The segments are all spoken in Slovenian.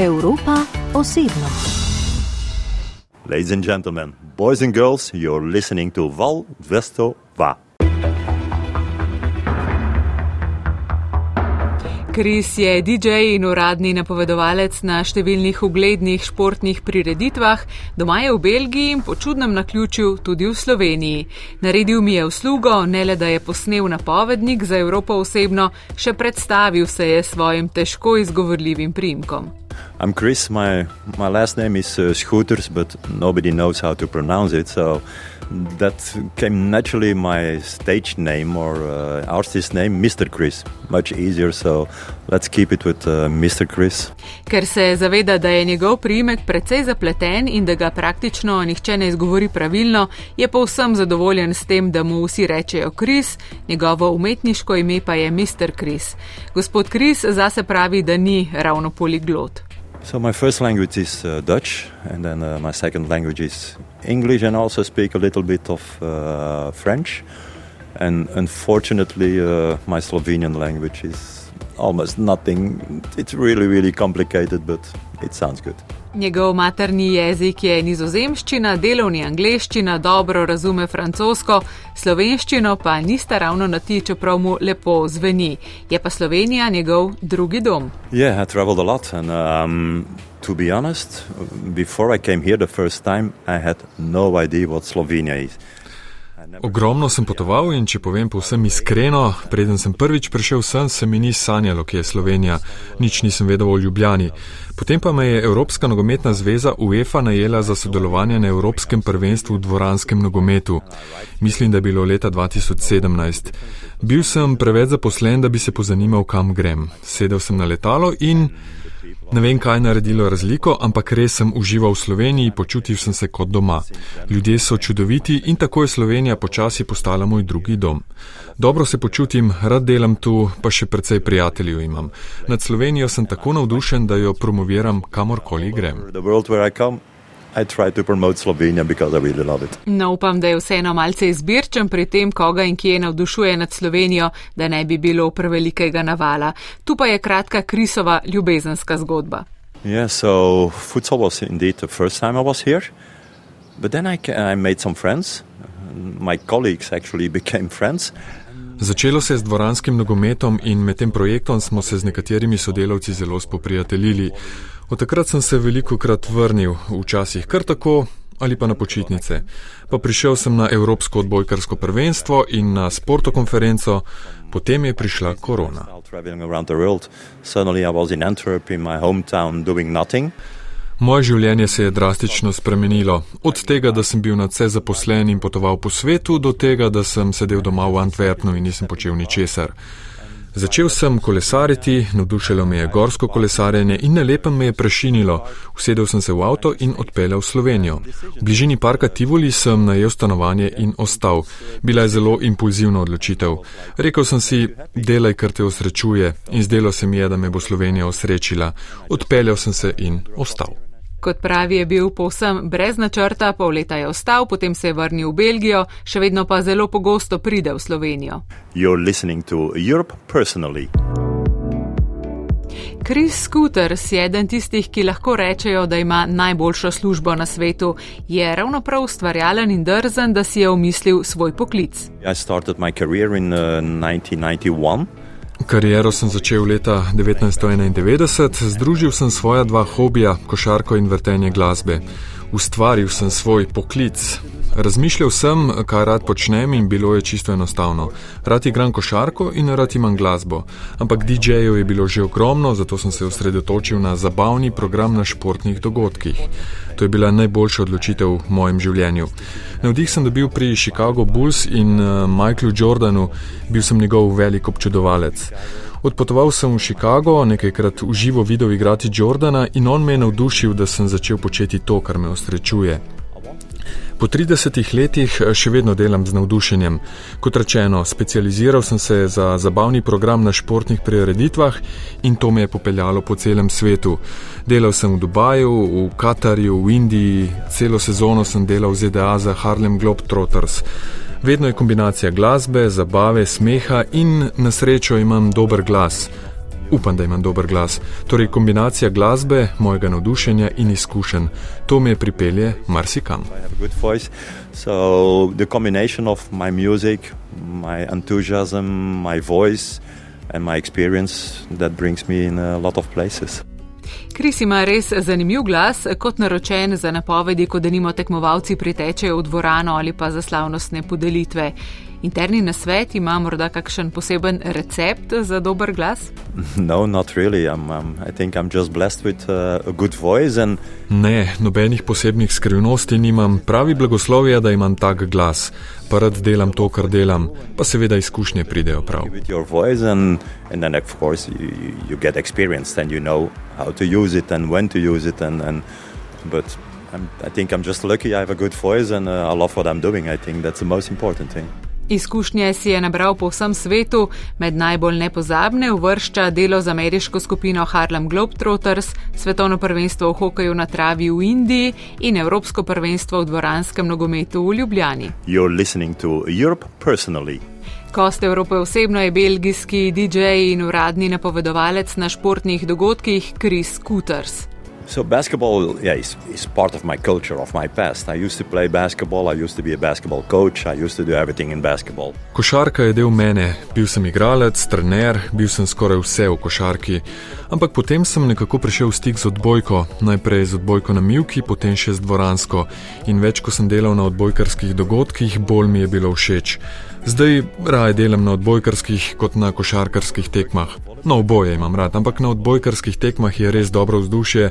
Evropa osebno. Ladies and gentlemen, boys and girls, you're listening to Val Vesto Va. Kris je DJ in uradni napovedovalec na številnih uglednih športnih prireditvah, doma je v Belgiji in po čudnem naključju tudi v Sloveniji. Naredil mi je uslugo, ne le da je posnel napovednik za Evropo osebno, še predstavil se je svojim težko izgovorljivim primkom. I'm Chris, my, my last name is uh, Scooters, but nobody knows how to pronounce it, so that came naturally my stage name or uh, artist name, Mr. Chris. Much easier, so let's keep it with uh, Mr. Chris. Ker se zaveda, da je njegov priimek precej zapleten in da ga praktično nihče ne izgovori pravilno, je povsem zadovoljen s tem, da mu vsi rečejo Chris, njegovo umetniško ime pa je Mr. Chris. Gospod Chris zase pravi, da ni ravno poliglot. So my first language is uh, Dutch, and then uh, my second language is English, and also speak a little bit of uh, French. And unfortunately, uh, my Slovenian language is almost nothing. It's really, really complicated, but it sounds good. Njegov materni jezik je nizozemščina, delovni angleščina, dobro razume francosko, slovenščino pa nista ravno na ti, čeprav mu lepo zveni. Je pa Slovenija njegov drugi dom. Yeah, I traveled a lot, and um, to be honest, before I came here the first time, I had no idea what Slovenia is. Ogromno sem potoval in če povem povsem iskreno, preden sem prvič prišel sem, se mi ni sanjalo, kje je Slovenija, nič nisem vedel o Ljubljani. Potem pa me je Evropska nogometna zveza UEFA najela za sodelovanje na Evropskem prvenstvu v dvoranskem nogometu. Mislim, da je bilo leta 2017. Bil sem preveč zaposlen, da bi se pozanimal, kam grem. Sedel sem na letalo in. Ne vem, kaj je naredilo razliko, ampak res sem užival v Sloveniji, počutil sem se kot doma. Ljudje so čudoviti in tako je Slovenija počasi postala moj drugi dom. Dobro se počutim, rad delam tu, pa še precej prijateljev imam. Nad Slovenijo sem tako navdušen, da jo promoviram kamorkoli grem. I try to promote Slovenia because I really love it. No, upam, da je vseeno malce izbirčen pri tem, koga in kje navdušuje nad Slovenijo, da ne bi bilo prevelikega navala. Tu pa je kratka Krisova ljubezenska zgodba. Yeah, so futsal was indeed the first time I was here, but then I, I made some friends. My colleagues actually became friends. Začelo se je z dvoranskim nogometom in med tem projektom smo se z nekaterimi sodelavci zelo spoprijateljili. Od takrat sem se veliko krat vrnil, včasih kar tako ali pa na počitnice. Pa prišel sem na Evropsko odbojkarsko prvenstvo in na sportokonferenco, potem je prišla korona. Moje življenje se je drastično spremenilo. Od tega, da sem bil nadse zaposlen in potoval po svetu, do tega, da sem sedel doma v Antwerpnu in nisem počel ničesar. Začel sem kolesariti, navdušilo me je gorsko kolesarjenje in na lepem me je prešinilo. Usedel sem se v avto in odpeljal v Slovenijo. V bližini parka Tivoli sem najel stanovanje in ostal. Bila je zelo impulzivna odločitev. Rekel sem si, delaj, kar te osrečuje in zdelo se mi je, da me bo Slovenija osrečila. Odpeljal sem se in ostal. Kot pravi, je bil povsem brez načrta, pol leta je ostal, potem se je vrnil v Belgijo, še vedno pa zelo pogosto pride v Slovenijo. Chris Scooters je eden tistih, ki lahko rečejo, da ima najboljšo službo na svetu. Je ravno prav ustvarjalen in drzen, da si je omislil svoj poklic. Kariero sem začel leta 1991, združil sem svoja dva hobija, košarko in vrtenje glasbe. Ustvaril sem svoj poklic. Razmišljal sem, kaj rad počnem in bilo je čisto enostavno. Rad igram košarko in rad imam glasbo. Ampak DJ-jev je bilo že ogromno, zato sem se osredotočil na zabavni program na športnih dogodkih. To je bila najboljša odločitev v mojem življenju. Navdih sem dobil pri Chicago Bulls in uh, Michaelu Jordanu, bil sem njegov velik občudovalec. Odpotoval sem v Chicago, nekajkrat v živo videl igrati Jordana in on me je navdušil, da sem začel početi to, kar me osrečuje. Po 30 letih eh, še vedno delam z navdušenjem. Kot rečeno, specializiral sem se za zabavni program na športnih prireditvah in to me je popeljalo po celem svetu. Delal sem v Dubaju, v Katarju, v Indiji, celo sezono sem delal v ZDA za Harlem Globetrotters. Vedno je kombinacija glasbe, zabave, smeha in na srečo imam dober glas. Upam, da imam dober glas. Torej, kombinacija glasbe, mojega navdušenja in izkušenj. To me pripelje marsikam. So, the combination of my music, my enthusiasm, my voice, and my experience that brings me in a lot of places. Kris ima res zanimiv glas, kot naročen za napovedi, ko denimo tekmovalci pritečejo v dvorano ali pa za slavnostne podelitve. Interni nasvet ima morda kakšen poseben recept za dober glas? No, not really. I'm, I'm, I think I'm just blessed with uh, a good voice. And... Ne, nobenih posebnih skrivnosti nimam. Pravi blagoslov je, da imam tak glas. Pa rad delam to, kar delam, pa seveda izkušnje pridejo prav. And, and then, of course, you, you get experience and you know how to use it and when to use it. And, and, but I'm, I think I'm just lucky I have a good voice and uh, I love what I'm doing. I think that's the most important thing. Izkušnje si je nabral po vsem svetu, med najbolj nepozabne uvršča delo z ameriško skupino Harlem Globetrotters, svetovno prvenstvo v hokeju na travi v Indiji in evropsko prvenstvo v dvoranskem nogometu v Ljubljani. Kost Evrope osebno je belgijski DJ in uradni napovedovalec na športnih dogodkih Chris Cooters. So basketball, yeah, is, is part of my culture, of my past. I used to play basketball, I used to be a basketball coach, I used to do everything in basketball. Košarka je del mene. Bil sem igralec, trener, bil sem skoraj vse v košarki. Ampak potem sem nekako prišel v stik z odbojko, najprej z odbojko na Milki, potem še z dvoransko. In več, ko sem delal na odbojkarskih dogodkih, bolj mi je bilo všeč. Zdaj raje delam na odbojkarskih kot na košarkarskih tekmah. No, oboje imam rad, ampak na odbojkarskih tekmah je res dobro vzdušje,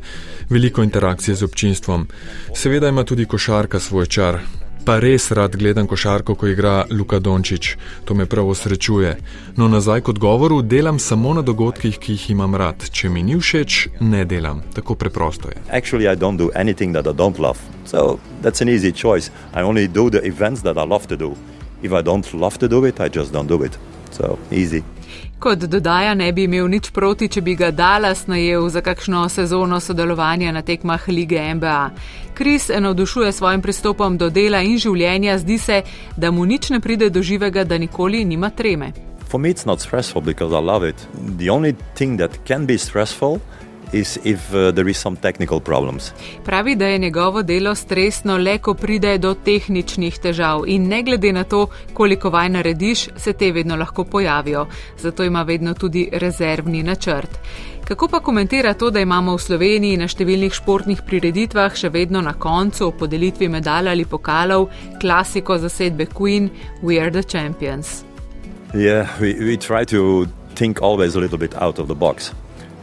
veliko interakcije z občinstvom. Seveda ima tudi košarka svoj čar. Pa res rad gledam košarko, ko igra Luka Dončić, to me prav osrečuje. No, nazaj kot govoru, delam samo na dogodkih, ki jih imam rad. Če mi ni všeč, ne delam. Tako preprosto je. Actually, I don't do anything that I don't love. So that's an easy choice. I only do the events that I love to do. If I don't love to do it, I just don't do it. So easy. Kot dodaja, ne bi imel nič proti, če bi ga Dallas najel za kakšno sezono sodelovanja na tekmah lige NBA. Kris navdušuje svojim pristopom do dela in življenja, zdi se, da mu nič ne pride do živega, da nikoli nima treme. For me, it's not stressful because I love it. The only thing that can be stressful If, uh, Pravi, da je njegovo delo stresno le, ko pride do tehničnih težav in ne glede na to, koliko vaj narediš, se te vedno lahko pojavijo. Zato ima vedno tudi rezervni načrt. Kako pa komentira to, da imamo v Sloveniji na številnih športnih prireditvah še vedno na koncu podelitvi medalj ali pokalov klasiko zasedbe Queen, We are the champions? Yeah, we, we try to think always a little bit out of the box.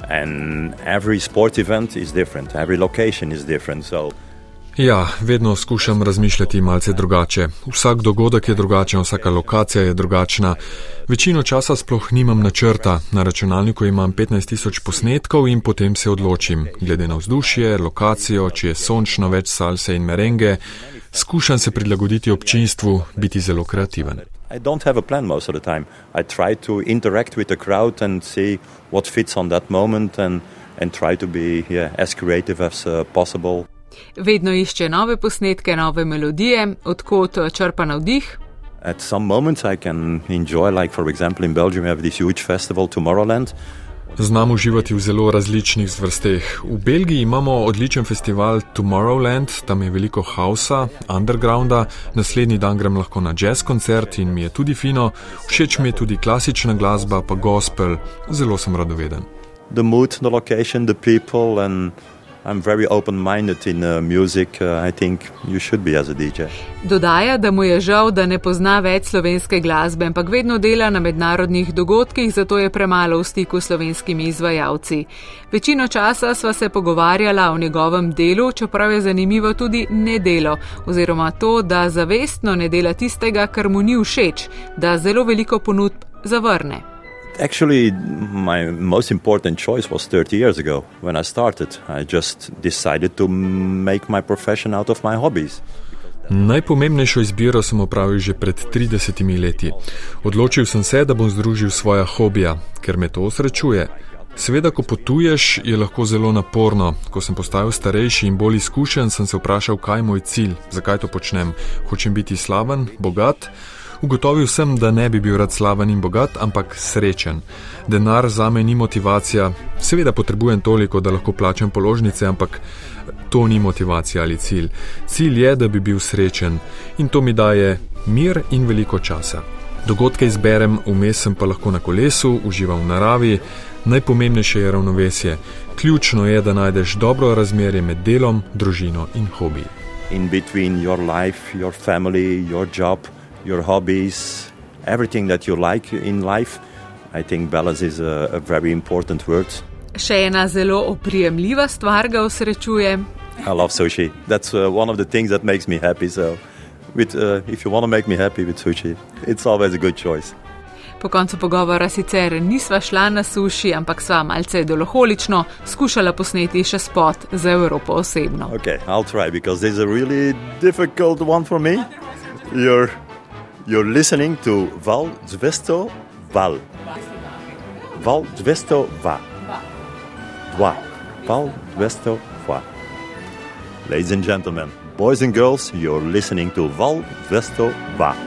And every sport event is different, every location is different. So Ja, vedno skušam razmišljati malce drugače. Vsak dogodek je drugačen, vsaka lokacija je drugačna. Večino časa sploh nimam načrta, na računalniku imam 15 tisoč posnetkov in potem se odločim, glede na vzdušje, lokacijo, če je sončno, več salse in merenge. Skušam se prilagoditi občinstvu, biti zelo kreativen. I don't have a plan most of the time. I try to interact with the crowd and see what fits on that moment and, and try to be yeah, as creative as uh, possible. Vedno išče nove posnetke, nove melodije, odkot uh, črpa navdih. At some moments I can enjoy, like for example in Belgium we have this huge festival Tomorrowland. Znam uživati v zelo različnih zvrsteh. V Belgiji imamo odličen festival Tomorrowland, tam je veliko hausa, undergrounda, naslednji dan grem lahko na jazz koncert in mi je tudi fino, všeč mi je tudi klasična glasba, pa gospel, zelo sem radoveden. The mood, the location, the people and I'm very open-minded in uh, music. Uh, I think you should be as a DJ. Dodaja, da mu je žal, da ne pozna več slovenske glasbe, ampak vedno dela na mednarodnih dogodkih, zato je premalo v stiku s slovenskimi izvajalci. Večino časa sva se pogovarjala o njegovem delu, čeprav je zanimivo tudi nedelo, oziroma to, da zavestno ne dela tistega, kar mu ni všeč, da zelo veliko ponudb zavrne. Actually, my most important choice was 30 years ago when I started. I just decided to make my profession out of my hobbies. Najpomembnejšo izbiro sem opravil že pred 30 leti. Odločil sem se, da bom združil svoja hobija, ker me to osrečuje. Seveda, ko potuješ, je lahko zelo naporno. Ko sem postal starejši in bolj izkušen, sem se vprašal, kaj je moj cilj, zakaj to počnem. Hočem biti slaven, bogat, Ugotovil sem, da ne bi bil rad slaven in bogat, ampak srečen. Denar za me ni motivacija, seveda potrebujem toliko, da lahko plačam položnice, ampak to ni motivacija ali cilj. Cilj je, da bi bil srečen in to mi daje mir in veliko časa. Dogodke izberem, vmes sem pa lahko na kolesu, uživam v naravi, najpomembnejše je ravnovesje. Ključno je, da najdeš dobro razmerje med delom, družino in hobiji. In between your life, your family, your job, your hobbies, everything that you like in life, I think balance is a, a very important word. Še ena zelo oprijemljiva stvar ga osrečuje. I love sushi. That's uh, one of the things that makes me happy. So, with, uh, if you want to make me happy with sushi, it's always a good choice. Po koncu pogovora sicer nisva šla na suši, ampak sva malce doloholično skušala posneti še spot za Evropo osebno. Okay, I'll try because this is a really difficult one for me. You're, you're listening to Val Zvesto Val. Val Zvesto Va. Dva. Val Zvesto Va. Ladies and gentlemen, boys and girls, you're listening to Val Zvesto Va.